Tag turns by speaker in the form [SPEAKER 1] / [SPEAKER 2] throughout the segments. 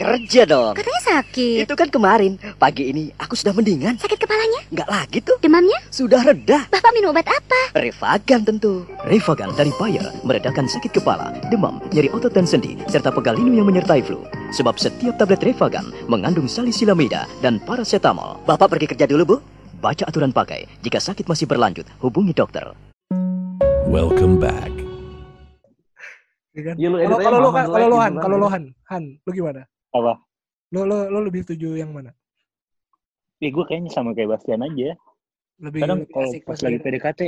[SPEAKER 1] Kerja dong.
[SPEAKER 2] Katanya sakit.
[SPEAKER 1] Itu kan kemarin. Pagi ini aku sudah mendingan.
[SPEAKER 2] Sakit kepalanya?
[SPEAKER 1] Nggak lagi tuh.
[SPEAKER 2] Demamnya?
[SPEAKER 1] Sudah reda.
[SPEAKER 2] Bapak minum obat apa?
[SPEAKER 1] Revagan tentu.
[SPEAKER 3] Revagan dari Bayer meredakan sakit kepala, demam, nyeri otot dan sendi, serta pegal linu yang menyertai flu. Sebab setiap tablet Revagan mengandung salisilamida dan paracetamol.
[SPEAKER 1] Bapak pergi kerja dulu, Bu.
[SPEAKER 3] Baca aturan pakai. Jika sakit masih berlanjut, hubungi dokter.
[SPEAKER 4] Welcome back.
[SPEAKER 5] Iya kan?
[SPEAKER 6] Iya, lu
[SPEAKER 5] Kalau
[SPEAKER 6] aja
[SPEAKER 5] kalau lu lu Han, kalau lu Han, Han, lu gimana?
[SPEAKER 7] Apa?
[SPEAKER 5] Lu lu lu lebih setuju yang mana?
[SPEAKER 7] Ya gue kayaknya sama kayak Bastian aja.
[SPEAKER 5] Lebih
[SPEAKER 7] Kadang
[SPEAKER 5] lebih
[SPEAKER 7] kalau pas lagi
[SPEAKER 5] PDKT.
[SPEAKER 7] PDKT,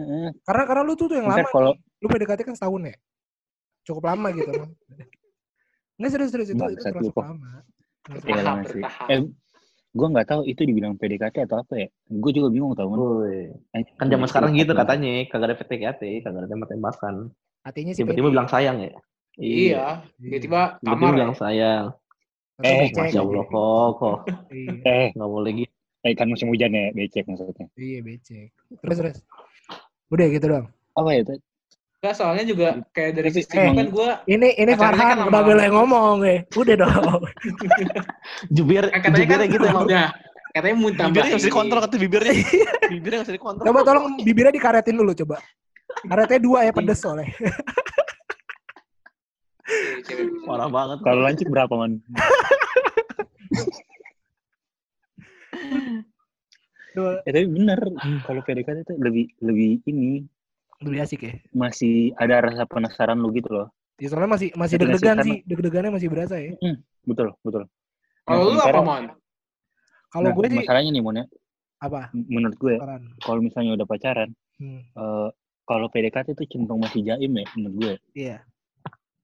[SPEAKER 7] heeh,
[SPEAKER 5] Karena karena lu tuh tuh yang lama.
[SPEAKER 7] kalau
[SPEAKER 5] Lu PDKT kan setahun ya? Cukup lama gitu. Enggak serius serius itu itu
[SPEAKER 7] kok.
[SPEAKER 5] lama. Termasuk
[SPEAKER 7] ya
[SPEAKER 5] lama.
[SPEAKER 7] lama sih. Eh, gue nggak tahu itu dibilang PDKT atau apa ya. Gue juga bingung tau kan.
[SPEAKER 6] Woi. Kan zaman sekarang gitu katanya, kagak ada PTKT, kagak ada tembak-tembakan.
[SPEAKER 5] Hatinya sih
[SPEAKER 6] Tiba-tiba bilang sayang ya.
[SPEAKER 8] Iya, tiba-tiba
[SPEAKER 6] Tiba-tiba
[SPEAKER 8] kamar.
[SPEAKER 6] bilang sayang.
[SPEAKER 5] Atau
[SPEAKER 7] Eh,
[SPEAKER 5] becek.
[SPEAKER 6] Masya Allah kok, kok.
[SPEAKER 5] Iya,
[SPEAKER 7] Eh,
[SPEAKER 6] Nggak boleh gitu.
[SPEAKER 7] eh, kan musim hujan ya, becek maksudnya.
[SPEAKER 5] iya becek. Terus terus. Udah gitu doang.
[SPEAKER 7] Apa ya? Tad?
[SPEAKER 8] Enggak, soalnya juga kayak dari sisi
[SPEAKER 5] Eh.
[SPEAKER 8] gua kan gue
[SPEAKER 5] Ini ini Farhan
[SPEAKER 8] kan
[SPEAKER 5] udah boleh ngomong ya. Udah dong.
[SPEAKER 6] Jubir,
[SPEAKER 8] kan katanya kan
[SPEAKER 6] jubirnya gitu emang.
[SPEAKER 8] udah katanya mau tambah
[SPEAKER 6] Bibirnya nggak bisa
[SPEAKER 8] ini.
[SPEAKER 6] dikontrol kata bibirnya. bibirnya nggak bisa dikontrol.
[SPEAKER 5] Coba tolong bibirnya dikaretin dulu coba. Karetnya dua ya pedes soalnya.
[SPEAKER 6] Parah banget.
[SPEAKER 7] Kalau lancip berapa man? Ya tapi bener, kalau PDKT itu lebih lebih ini
[SPEAKER 5] Lebih asik ya.
[SPEAKER 7] masih ada rasa penasaran lu gitu loh.
[SPEAKER 5] Ya, soalnya masih masih deg-degan sih. Deg-degannya masih berasa ya.
[SPEAKER 7] Betul, betul.
[SPEAKER 8] Kalau lu apa, Mon?
[SPEAKER 5] Kalau
[SPEAKER 7] nah,
[SPEAKER 5] gue sih
[SPEAKER 7] masalahnya nih Mon ya,
[SPEAKER 5] apa?
[SPEAKER 7] menurut gue kalau misalnya udah pacaran,
[SPEAKER 5] Hmm.
[SPEAKER 7] eh, kalau PDKT itu cenderung masih jaim ya menurut gue.
[SPEAKER 5] Iya.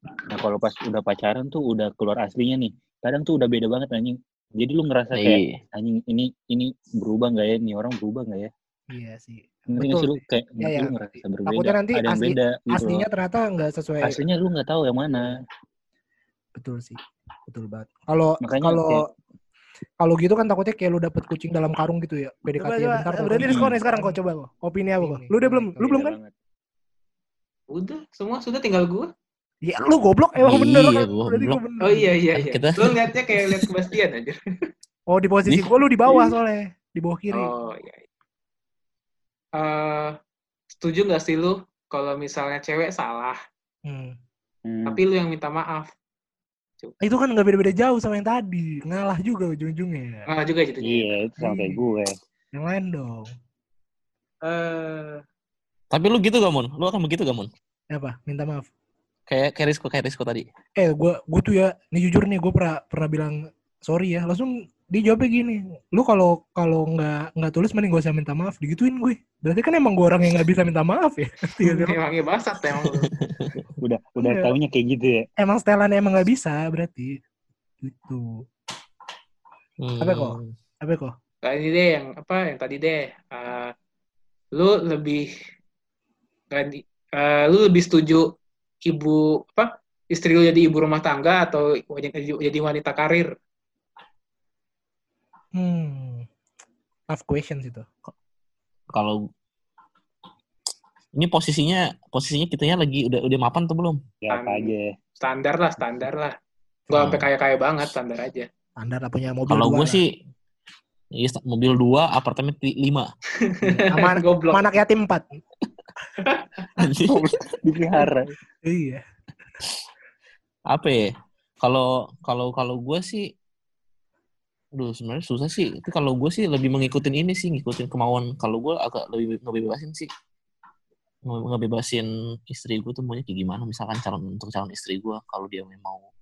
[SPEAKER 7] Nah kalau pas udah pacaran tuh udah keluar aslinya nih. Kadang tuh udah beda banget anjing. Jadi lu ngerasa kayak
[SPEAKER 6] Iya.
[SPEAKER 7] anjing ini ini berubah nggak ya? Nih orang berubah nggak ya?
[SPEAKER 5] Iya sih.
[SPEAKER 7] Ngerti
[SPEAKER 5] Betul
[SPEAKER 7] sih lu kayak
[SPEAKER 5] Iya, iya.
[SPEAKER 7] lu ngerasa berbeda.
[SPEAKER 5] Takutnya nanti
[SPEAKER 7] ada yang
[SPEAKER 5] asli-
[SPEAKER 7] beda gitu
[SPEAKER 5] Aslinya
[SPEAKER 7] loh.
[SPEAKER 5] ternyata nggak sesuai.
[SPEAKER 7] Aslinya lu nggak tahu yang mana.
[SPEAKER 5] Betul sih. Betul banget. Kalau
[SPEAKER 7] Makanya
[SPEAKER 5] kalau kalau gitu kan takutnya kayak lu dapet kucing dalam karung gitu ya. PDKT
[SPEAKER 9] Coba,
[SPEAKER 5] ya
[SPEAKER 9] coba.
[SPEAKER 5] bentar.
[SPEAKER 9] Berarti diskon
[SPEAKER 5] nih sekarang kok coba kok. Opini apa kok?
[SPEAKER 9] Ini,
[SPEAKER 5] Lu udah
[SPEAKER 9] ini,
[SPEAKER 5] belum? Lu belum kan?
[SPEAKER 7] banget.
[SPEAKER 8] Udah, semua sudah tinggal gue.
[SPEAKER 5] Ya lu goblok emang
[SPEAKER 6] Iya,
[SPEAKER 5] bener kan.
[SPEAKER 6] goblok.
[SPEAKER 5] bener.
[SPEAKER 8] Oh iya iya iya.
[SPEAKER 6] Kita-
[SPEAKER 8] Lu ngeliatnya kayak lihat Sebastian aja.
[SPEAKER 5] Oh di posisi gua lu di bawah soalnya. Di bawah kiri.
[SPEAKER 8] Oh iya. iya. Eh, setuju nggak sih lu kalau misalnya cewek salah,
[SPEAKER 5] Hmm.
[SPEAKER 7] Hmm.
[SPEAKER 8] tapi lu yang minta maaf?
[SPEAKER 5] Itu kan nggak beda-beda jauh sama yang tadi. Ngalah juga ujung-ujungnya.
[SPEAKER 8] Nah juga gitu.
[SPEAKER 7] Iya, itu sama kayak
[SPEAKER 5] Iya.
[SPEAKER 7] gue.
[SPEAKER 5] Yang lain dong.
[SPEAKER 8] Eh,
[SPEAKER 6] Tapi lu gitu gak, Mun? Lu akan begitu gak, Mun?
[SPEAKER 5] Apa? Minta maaf.
[SPEAKER 6] Kayak kayak Rizko, kayak Rizko tadi.
[SPEAKER 5] Eh, gua gua tuh ya, nih jujur nih, gue pernah pernah bilang sorry ya. Langsung dia jawabnya gini, lu kalau kalau nggak nggak tulis mending gak usah minta maaf. Digituin gue. Berarti kan emang gue orang yang nggak bisa minta maaf ya. Gak sih?
[SPEAKER 8] emangnya basat emang.
[SPEAKER 7] Udah udah
[SPEAKER 5] Iya.
[SPEAKER 7] taunya kayak gitu ya.
[SPEAKER 5] emang setelannya emang nggak bisa berarti. Gitu.
[SPEAKER 6] Hmm.
[SPEAKER 5] Apa kok? Apa kok?
[SPEAKER 8] Ini deh yang apa yang tadi deh. Eh, lu lebih eh, lu lebih setuju ibu apa istri lu jadi ibu rumah tangga atau jadi, jadi wanita karir?
[SPEAKER 5] Hmm. Tough questions itu.
[SPEAKER 6] Kalau ini posisinya posisinya kitanya lagi udah udah mapan tuh belum?
[SPEAKER 7] Ya apa aja.
[SPEAKER 8] Standar lah, standar lah. Gak sampai
[SPEAKER 6] Hmm.
[SPEAKER 8] kaya-kaya banget, standar aja.
[SPEAKER 5] Anda lah punya mobil
[SPEAKER 6] Kalau
[SPEAKER 5] dua
[SPEAKER 6] gue sih iya, mobil dua, apartemen lima.
[SPEAKER 5] sama, anak-
[SPEAKER 8] Goblok.
[SPEAKER 5] anak yatim empat.
[SPEAKER 6] Anjing.
[SPEAKER 7] Dipelihara.
[SPEAKER 5] Iya.
[SPEAKER 6] Apa ya? Kalau kalau kalau gue sih Aduh, sebenarnya susah sih. Tapi kalau gue sih lebih mengikutin ini sih, ngikutin kemauan. Kalau gue agak lebih ngebebasin sih. Nge- Ngebebasin istri gue tuh maunya kayak gimana. Misalkan calon untuk calon istri gue, kalau dia mau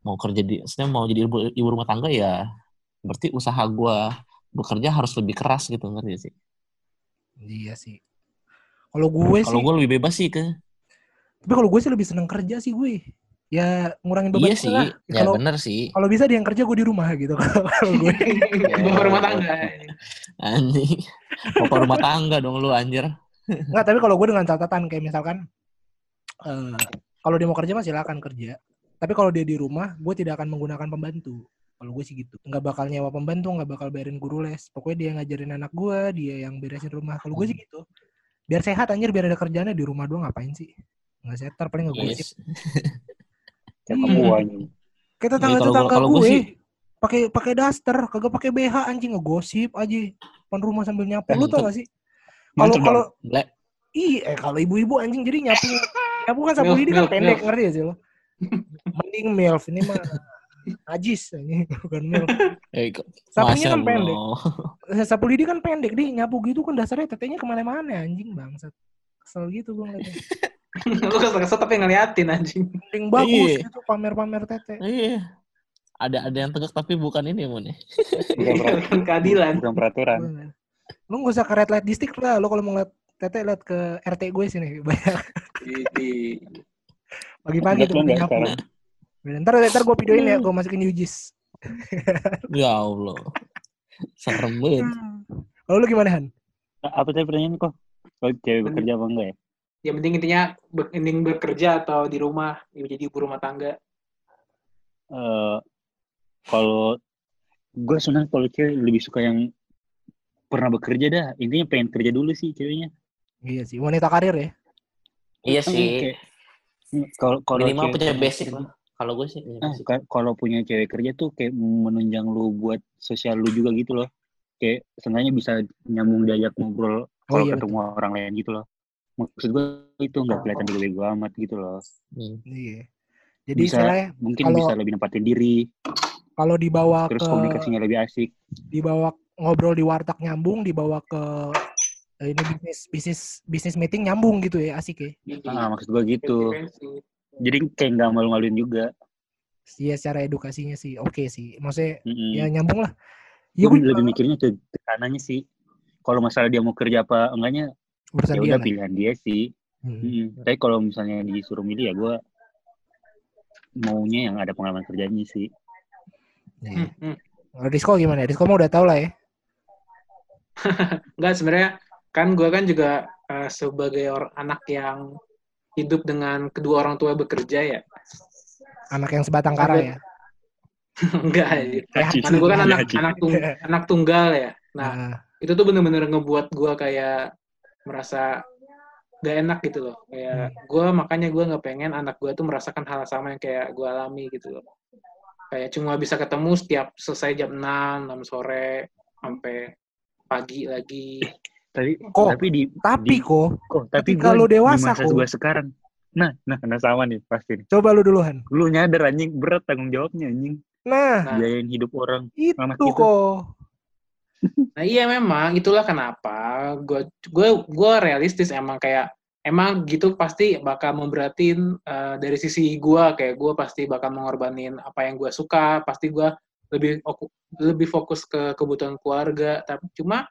[SPEAKER 6] mau kerja di, maksudnya mau jadi ibu, ibu rumah tangga ya, berarti usaha gue bekerja harus lebih keras gitu, ngerti gak sih?
[SPEAKER 5] Iya sih. Kalau gue sih,
[SPEAKER 6] Kalau gue lebih bebas sih ke,
[SPEAKER 5] tapi kalau gue sih lebih seneng kerja sih gue. Ya ngurangin beban
[SPEAKER 6] iya sih,
[SPEAKER 5] lah.
[SPEAKER 6] ya
[SPEAKER 5] Kalau
[SPEAKER 6] bener sih.
[SPEAKER 5] kalau bisa dia yang kerja gue di rumah gitu. Kalau gue.
[SPEAKER 8] Ibu rumah tangga.
[SPEAKER 6] Anjing, bapak rumah tangga dong lu anjir.
[SPEAKER 5] Enggak, tapi kalau gue dengan catatan kayak misalkan eh kalau dia mau kerja mah silakan kerja. Tapi kalau dia di rumah, gue tidak akan menggunakan pembantu. Kalau gue sih gitu. Nggak bakal nyewa pembantu, nggak bakal bayarin guru les. Pokoknya dia yang ngajarin anak gue, dia yang beresin rumah. Kalau gue sih gitu. Biar sehat anjir, biar ada kerjaannya di rumah doang ngapain sih? Nggak setar, paling ngegosip.
[SPEAKER 6] Yes.
[SPEAKER 5] Tetangga
[SPEAKER 6] gua-
[SPEAKER 5] tetangga
[SPEAKER 6] kalau gua
[SPEAKER 5] gue
[SPEAKER 6] sih-
[SPEAKER 5] pakai pakai daster, kagak pakai BH anjing ngegosip aja depan rumah sambil nyapu. Lu tau gak sih? Kalau kalau iya eh, kalau ibu-ibu anjing jadi nyapu nyapu kan sapu lidi kan pendek ngerti gak sih lo? Mending milf ini mah najis ini bukan milf.
[SPEAKER 6] Eh, kok-
[SPEAKER 5] Sapunya kan pendek.
[SPEAKER 6] Allah.
[SPEAKER 5] Sapu lidi kan pendek di nyapu gitu kan dasarnya tetenya ke mana-mana anjing bangsat. Kesel gitu gue ngeliatnya.
[SPEAKER 8] Lu kesel-kesel tapi ngeliatin anjing.
[SPEAKER 5] Mending bagus
[SPEAKER 6] Iya.
[SPEAKER 5] gitu pamer-pamer tete.
[SPEAKER 6] Iya. Ada ada yang tegak tapi bukan ini Mon. ya.
[SPEAKER 7] Bukan, per-
[SPEAKER 8] Bukan keadilan.
[SPEAKER 7] bukan peraturan.
[SPEAKER 5] Lu gak usah ke red light district lah. Lu kalau mau ngeliat tete lihat ke RT gue sini. Banyak
[SPEAKER 8] Di,
[SPEAKER 5] pagi-pagi tuh nyapu. Ntar, ntar gue videoin ya, gue masukin UJIS.
[SPEAKER 6] Ya Allah. Serem banget.
[SPEAKER 5] Kalau lu gimana Han?
[SPEAKER 7] Apa tadi pertanyaan kok? Oh, cewek bekerja apa enggak ya?
[SPEAKER 8] yang penting intinya mending bekerja atau di rumah jadi ibu rumah tangga.
[SPEAKER 7] Eh, kalau gue senang kalau cewek lebih suka yang pernah bekerja dah. Intinya pengen kerja dulu sih ceweknya.
[SPEAKER 5] Iya sih, wanita karir ya.
[SPEAKER 6] Iya
[SPEAKER 7] Kan
[SPEAKER 6] sih.
[SPEAKER 7] hmm, Kalau kalau
[SPEAKER 6] Minimal punya basic lah. Kalau gue sih
[SPEAKER 7] Ah, ka- kalau punya cewek kerja tuh kayak menunjang lu buat sosial lu juga gitu loh. Kayak seenggaknya bisa nyambung diajak ngobrol kalau
[SPEAKER 5] iya,
[SPEAKER 7] ketemu orang lain gitu loh. Maksud gue itu nggak kelihatan bego-bego amat gitu loh.
[SPEAKER 6] Hmm.
[SPEAKER 5] Iya. Jadi
[SPEAKER 7] Bisa-
[SPEAKER 5] istilahnya
[SPEAKER 7] Mungkin
[SPEAKER 5] Kalau-
[SPEAKER 7] bisa lebih nempatin diri,
[SPEAKER 5] kalau dibawa
[SPEAKER 7] terus
[SPEAKER 5] ke
[SPEAKER 7] komunikasinya lebih asik.
[SPEAKER 5] dibawa ngobrol di warteg nyambung, dibawa ke eh, ini bisnis bisnis bisnis meeting nyambung gitu ya, asik ya.
[SPEAKER 7] Ah, maksud gue gitu. Jadi kayak nggak malu-maluin juga.
[SPEAKER 5] Iya secara edukasinya sih oke sih. Maksudnya
[SPEAKER 7] Mm-mm.
[SPEAKER 5] ya nyambung lah. Iya
[SPEAKER 7] Gue lebih mikirnya ke ke kanannya sih. Kalau masalah dia mau kerja apa enggaknya,
[SPEAKER 5] urusan
[SPEAKER 7] ya
[SPEAKER 5] dia
[SPEAKER 7] udah
[SPEAKER 5] lah.
[SPEAKER 7] pilihan dia sih.
[SPEAKER 5] Hmm.
[SPEAKER 7] Mm-mm. Tapi kalau misalnya disuruh milih ya gue maunya yang ada pengalaman kerjanya sih.
[SPEAKER 5] Iya.
[SPEAKER 8] Hmm, hmm.
[SPEAKER 5] Kalau Disko gimana? Disko mah udah tau lah ya.
[SPEAKER 8] Enggak sebenarnya kan gue kan juga eh, sebagai orang anak yang hidup dengan kedua orang tua bekerja ya.
[SPEAKER 5] Anak yang sebatang kara ya.
[SPEAKER 8] Enggak.
[SPEAKER 5] Haji.
[SPEAKER 8] Karena gue kan anak anak tung, anak tunggal ya. Nah,
[SPEAKER 5] Nah,
[SPEAKER 8] itu tuh bener-bener ngebuat gue kayak merasa gak enak gitu loh.
[SPEAKER 5] Hmm.
[SPEAKER 8] Kayak gue makanya gue nggak pengen anak gue tuh merasakan hal sama yang kayak gue alami gitu loh. Kayak cuma bisa ketemu setiap selesai jam 6, 6 sore sampai pagi lagi.
[SPEAKER 7] Tapi
[SPEAKER 5] Kok,
[SPEAKER 7] tapi di
[SPEAKER 5] tapi
[SPEAKER 7] di-
[SPEAKER 5] kok
[SPEAKER 7] kok tapi di
[SPEAKER 5] dewasa, kok.
[SPEAKER 7] gua sekarang. Nah, nah, nah sama nih pasti nih.
[SPEAKER 5] coba lu duluan.
[SPEAKER 7] Lu nyadar anjing berat tanggung jawabnya anjing.
[SPEAKER 5] Nah,
[SPEAKER 8] Nah.
[SPEAKER 7] Biayain hidup orang.
[SPEAKER 5] itu
[SPEAKER 7] anak kita.
[SPEAKER 5] kok.
[SPEAKER 8] Nah iya memang itulah kenapa gue gue gue realistis emang kayak emang gitu pasti bakal memberatin eh, dari sisi gue kayak gue pasti bakal mengorbanin apa yang gue suka pasti gue lebih lebih fokus ke kebutuhan keluarga tapi cuma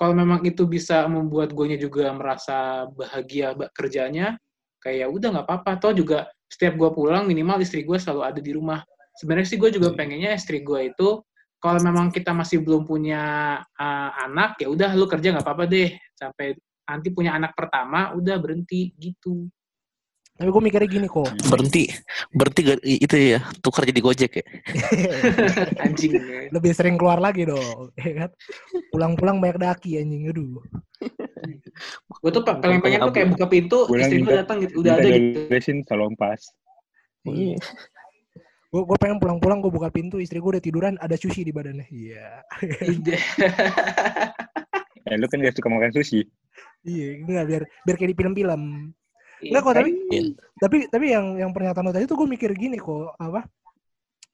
[SPEAKER 8] kalau memang itu bisa membuat gue juga merasa bahagia ba- kerjanya kayak ya udah nggak apa-apa. Toh juga setiap gue pulang minimal istri gue selalu ada di rumah. Sebenarnya sih gue juga pengennya istri gue itu kalau memang kita masih belum punya uh, anak ya udah lu kerja nggak apa-apa deh. Sampai nanti punya anak pertama udah berhenti gitu
[SPEAKER 5] Tapi gue mikirnya gini kok.
[SPEAKER 6] Berhenti, berhenti itu ya, tukar jadi gojek ya.
[SPEAKER 8] anjing
[SPEAKER 5] Lebih sering keluar lagi dong. ya kan? Pulang-pulang banyak daki anjing. Aduh.
[SPEAKER 8] gue tuh pa- paling pengen tuh kayak buka pintu
[SPEAKER 7] Pulang
[SPEAKER 8] istri gue datang gitu udah ada gitu
[SPEAKER 7] Beresin salon pas.
[SPEAKER 6] Iya.
[SPEAKER 5] Gue gue pengen pulang-pulang gue buka pintu istri gue udah tiduran ada sushi di badannya. Iya.
[SPEAKER 7] Eh, lu kan gak suka makan sushi.
[SPEAKER 5] Iya, enggak biar biar kayak di film-film. Enggak kok, tapi
[SPEAKER 6] Iya.
[SPEAKER 5] tapi tapi yang yang pernyataan lo tadi tuh gue mikir gini kok apa?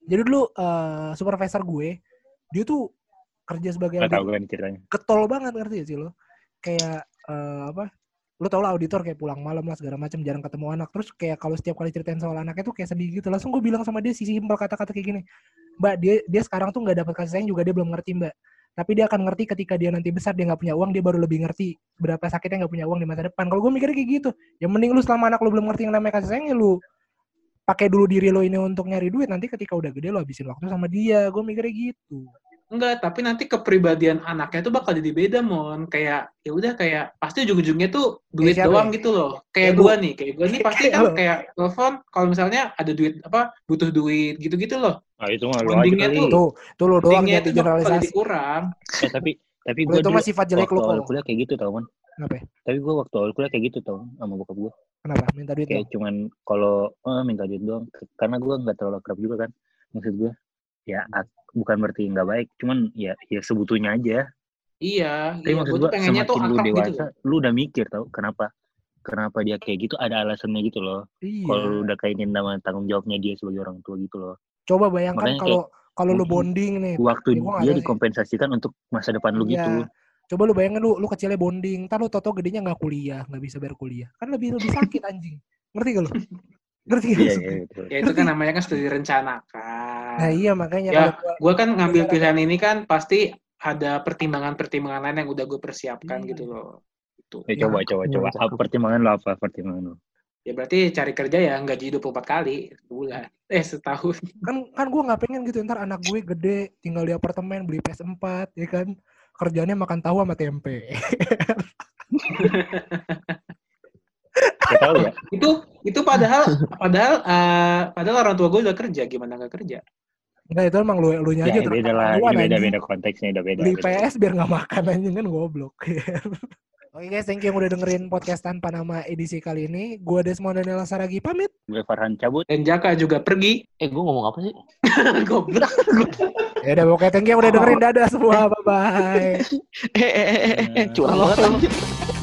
[SPEAKER 5] Jadi dulu eh, supervisor gue dia tuh kerja sebagai
[SPEAKER 7] Gak tau
[SPEAKER 5] audit-
[SPEAKER 7] kan ceritanya.
[SPEAKER 5] getol banget ngerti gak sih lo? Kayak eh, apa? Lo tau lah auditor kayak pulang malam lah segala macam jarang ketemu anak. Terus kayak kalau setiap kali ceritain soal anaknya tuh kayak sedih gitu. Langsung gue bilang sama dia sisi simpel kata-kata kayak gini. Mbak dia dia sekarang tuh nggak dapat kasih sayang juga dia belum ngerti mbak. Tapi dia akan ngerti ketika dia nanti besar dia nggak punya uang dia baru lebih ngerti berapa sakitnya nggak punya uang di masa depan. Kalau gue mikirnya kayak gitu. Ya mending lu selama anak lu belum ngerti yang namanya kasih sayang ya lu pakai dulu diri lo ini untuk nyari duit nanti ketika udah gede lo habisin waktu sama dia. Gue mikirnya gitu.
[SPEAKER 8] Enggak tapi nanti kepribadian anaknya tuh bakal jadi beda mon kayak ya udah kayak pasti ujung-ujungnya tuh duit
[SPEAKER 5] siapa
[SPEAKER 8] doang
[SPEAKER 5] ya?
[SPEAKER 8] gitu loh
[SPEAKER 5] Kayak
[SPEAKER 8] kayak
[SPEAKER 5] lu.
[SPEAKER 8] gua nih kayak gua nih pasti kan kayak telepon kalau misalnya ada duit apa butuh duit gitu-gitu loh
[SPEAKER 7] Ah, itu mah lu aja
[SPEAKER 8] tuh-
[SPEAKER 5] Tuh, tuh lo doang jadi
[SPEAKER 8] itu bakal jadi
[SPEAKER 5] generalisasi.
[SPEAKER 8] kurang
[SPEAKER 7] Eh, tapi tapi gue
[SPEAKER 5] itu sifat jelek lo
[SPEAKER 7] awal
[SPEAKER 5] kok.
[SPEAKER 7] kuliah kayak gitu tau man.
[SPEAKER 5] Kenapa? ya?
[SPEAKER 7] Tapi gue waktu awal kuliah kayak gitu tau sama bokap gue.
[SPEAKER 5] Kenapa? Minta duit
[SPEAKER 7] Kayak
[SPEAKER 5] dong.
[SPEAKER 7] cuman kalau eh, minta duit doang. Karena gue nggak terlalu akrab juga kan. maksud gue ya bukan berarti nggak baik cuman ya ya sebutunya aja
[SPEAKER 8] Iya,
[SPEAKER 7] tapi
[SPEAKER 8] iya
[SPEAKER 7] maksud
[SPEAKER 8] gue
[SPEAKER 7] gue
[SPEAKER 8] tuh
[SPEAKER 7] semakin lu
[SPEAKER 8] gitu
[SPEAKER 7] dewasa
[SPEAKER 8] loh.
[SPEAKER 7] lu udah mikir tau kenapa kenapa dia kayak gitu ada alasannya gitu loh
[SPEAKER 5] Iya.
[SPEAKER 7] kalau lu udah kainin sama tanggung jawabnya dia sebagai orang tua gitu loh
[SPEAKER 5] Coba bayangkan kalau kalau lu bonding nih.
[SPEAKER 7] waktu
[SPEAKER 5] Ya,
[SPEAKER 7] dia
[SPEAKER 5] tahu sih.
[SPEAKER 7] dikompensasikan untuk masa depan lu
[SPEAKER 5] Iya.
[SPEAKER 7] gitu
[SPEAKER 5] Coba lu bayangin lu lu kecilnya bonding, ntar lu toto gedenya nggak kuliah, nggak bisa bayar kuliah. Kan lebih lebih sakit anjing. Ngerti gak lu? Ngerti gak
[SPEAKER 7] iya iya betul.
[SPEAKER 8] Ya itu kan namanya kan sudah direncanakan.
[SPEAKER 5] Nah iya makanya
[SPEAKER 8] Ya, gue kan ngambil pilihan ini kan pasti ada pertimbangan-pertimbangan lain yang udah gue persiapkan
[SPEAKER 5] Hmm.
[SPEAKER 8] gitu loh. Itu.
[SPEAKER 7] Ya, coba coba
[SPEAKER 6] Iya,
[SPEAKER 7] coba apa pertimbangan lu apa pertimbangan lu
[SPEAKER 8] Ya berarti cari kerja ya gaji 24 kali sebulan. Eh setahun.
[SPEAKER 5] kan kan gue nggak pengen gitu ntar anak gue gede tinggal di apartemen beli PS4 ya kan kerjanya makan tahu sama tempe
[SPEAKER 7] Gak tahu ya
[SPEAKER 8] itu itu padahal padahal eh, padahal orang tua gue udah kerja gimana nggak kerja?
[SPEAKER 5] Enggak itu emang lu lu nya
[SPEAKER 7] ya
[SPEAKER 5] aja
[SPEAKER 7] beda lah
[SPEAKER 5] terlaluan,
[SPEAKER 7] ini beda
[SPEAKER 5] anjing.
[SPEAKER 7] beda konteksnya udah beda
[SPEAKER 5] beli. PS biar nggak makan anjing kan goblok Oke guys, thank you yang udah dengerin podcast tanpa nama edisi kali ini. Gua Desmond Daniel Saragi pamit.
[SPEAKER 7] gue Farhan cabut
[SPEAKER 8] Dan Jaka juga pergi.
[SPEAKER 6] Eh, gue ngomong apa sih?
[SPEAKER 8] Goblok.
[SPEAKER 5] Ya udah pokoknya thank you yang udah dengerin. Dadah semua. Bye bye.
[SPEAKER 6] Eh, eh, eh, eh, eh, curang banget.